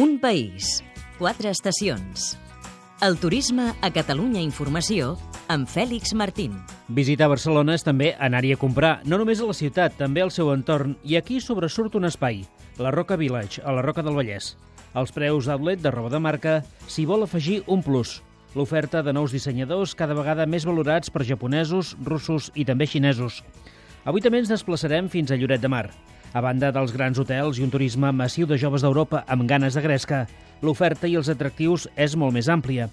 Un país, quatre estacions. El turisme a Catalunya Informació amb Fèlix Martín. Visitar Barcelona és també anar-hi a comprar, no només a la ciutat, també al seu entorn, i aquí sobresurt un espai, la Roca Village, a la Roca del Vallès. Els preus d'outlet de roba de marca s'hi vol afegir un plus, l'oferta de nous dissenyadors cada vegada més valorats per japonesos, russos i també xinesos. Avui també ens desplaçarem fins a Lloret de Mar. A banda dels grans hotels i un turisme massiu de joves d'Europa amb ganes de gresca, l'oferta i els atractius és molt més àmplia.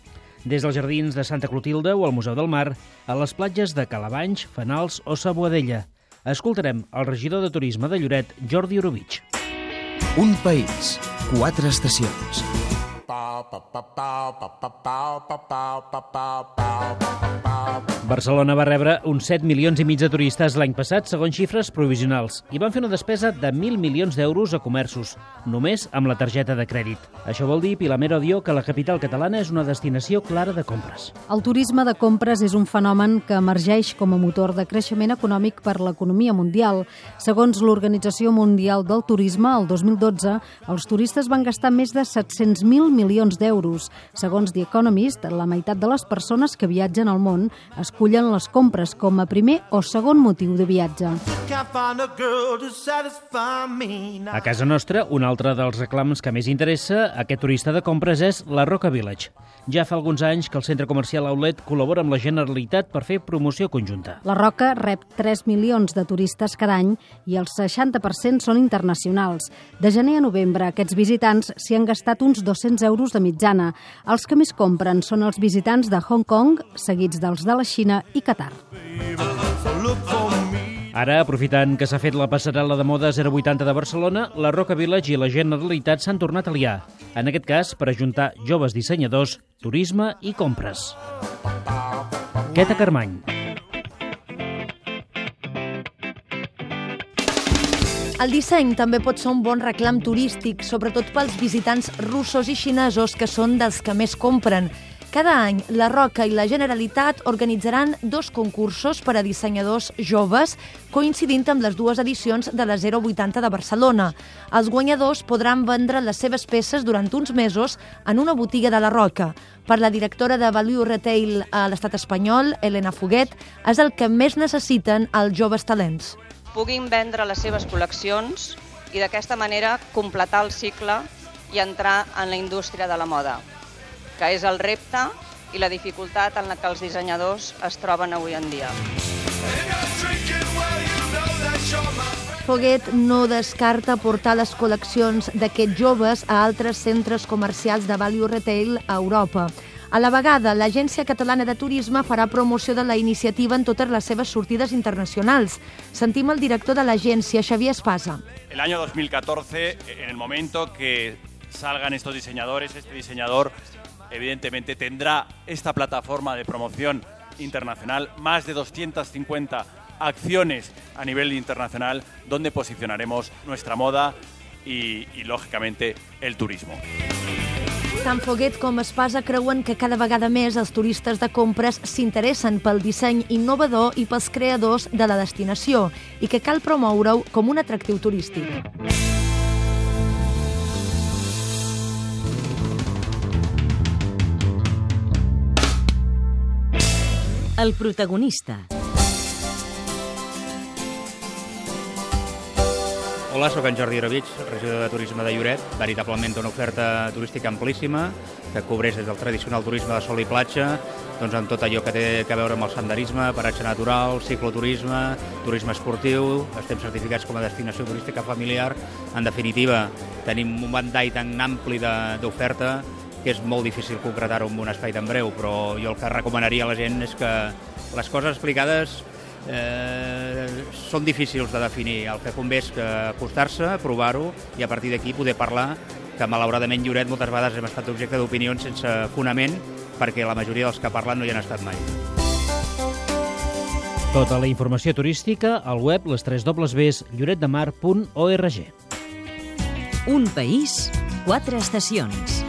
Des dels jardins de Santa Clotilde o al Museu del Mar, a les platges de Calabanys, Fanals o Saboadella. Escoltarem el regidor de Turisme de Lloret, Jordi Orovich. Un país, quatre estacions. Barcelona va rebre uns 7 milions i mig de turistes l'any passat, segons xifres provisionals, i van fer una despesa de 1.000 milions d'euros a comerços, només amb la targeta de crèdit. Això vol dir, Pilamero diu que la capital catalana és una destinació clara de compres. El turisme de compres és un fenomen que emergeix com a motor de creixement econòmic per l'economia mundial. Segons l'Organització Mundial del Turisme, el 2012, els turistes van gastar més de 700.000 milions d'euros. Segons The Economist, la meitat de les persones que viatgen al món escullen les compres com a primer o segon motiu de viatge. A casa nostra, un altre dels reclams que més interessa a aquest turista de compres és la Roca Village. Ja fa alguns anys que el centre comercial Outlet col·labora amb la Generalitat per fer promoció conjunta. La Roca rep 3 milions de turistes cada any i el 60% són internacionals. De gener a novembre, aquests visitants s'hi han gastat uns 200 euros de mitjana. Els que més compren són els visitants de Hong Kong, seguits dels de la Xina i Qatar. Ara, aprofitant que s'ha fet la passarel·la de moda 080 de Barcelona, la Roca Village i la Generalitat s'han tornat a liar. En aquest cas, per ajuntar joves dissenyadors, turisme i compres. Queta Carmany. El disseny també pot ser un bon reclam turístic, sobretot pels visitants russos i xinesos, que són dels que més compren. Cada any, la Roca i la Generalitat organitzaran dos concursos per a dissenyadors joves, coincidint amb les dues edicions de la 080 de Barcelona. Els guanyadors podran vendre les seves peces durant uns mesos en una botiga de la Roca. Per la directora de Value Retail a l'estat espanyol, Elena Foguet, és el que més necessiten els joves talents puguin vendre les seves col·leccions i d'aquesta manera completar el cicle i entrar en la indústria de la moda, que és el repte i la dificultat en la que els dissenyadors es troben avui en dia. Foguet no descarta portar les col·leccions d'aquests joves a altres centres comercials de value retail a Europa. A la vegada, l'Agència Catalana de Turisme farà promoció de la iniciativa en totes les seves sortides internacionals. Sentim el director de l'agència, Xavier Espasa. El año 2014, en el momento que salgan estos diseñadores, este diseñador evidentemente tendrá esta plataforma de promoción internacional, más de 250 acciones a nivel internacional donde posicionaremos nuestra moda y, lógicamente el turismo. Tant Foguet com Espasa creuen que cada vegada més els turistes de compres s'interessen pel disseny innovador i pels creadors de la destinació i que cal promoure-ho com un atractiu turístic. El protagonista. Hola, sóc en Jordi Arovich, regidor de Turisme de Lloret. Veritablement una oferta turística amplíssima que cobreix des del tradicional turisme de sol i platja doncs amb tot allò que té a veure amb el senderisme, paratge natural, cicloturisme, turisme esportiu, estem certificats com a destinació turística familiar. En definitiva, tenim un ventall tan ampli d'oferta que és molt difícil concretar-ho en un espai tan breu, però jo el que recomanaria a la gent és que les coses explicades eh, són difícils de definir. El que convé és que acostar-se, provar-ho i a partir d'aquí poder parlar que malauradament Lloret moltes vegades hem estat objecte d'opinions sense fonament perquè la majoria dels que parlen no hi han estat mai. Tota la informació turística al web les 3 Bs lloretdemar.org. Un país, quatre estacions.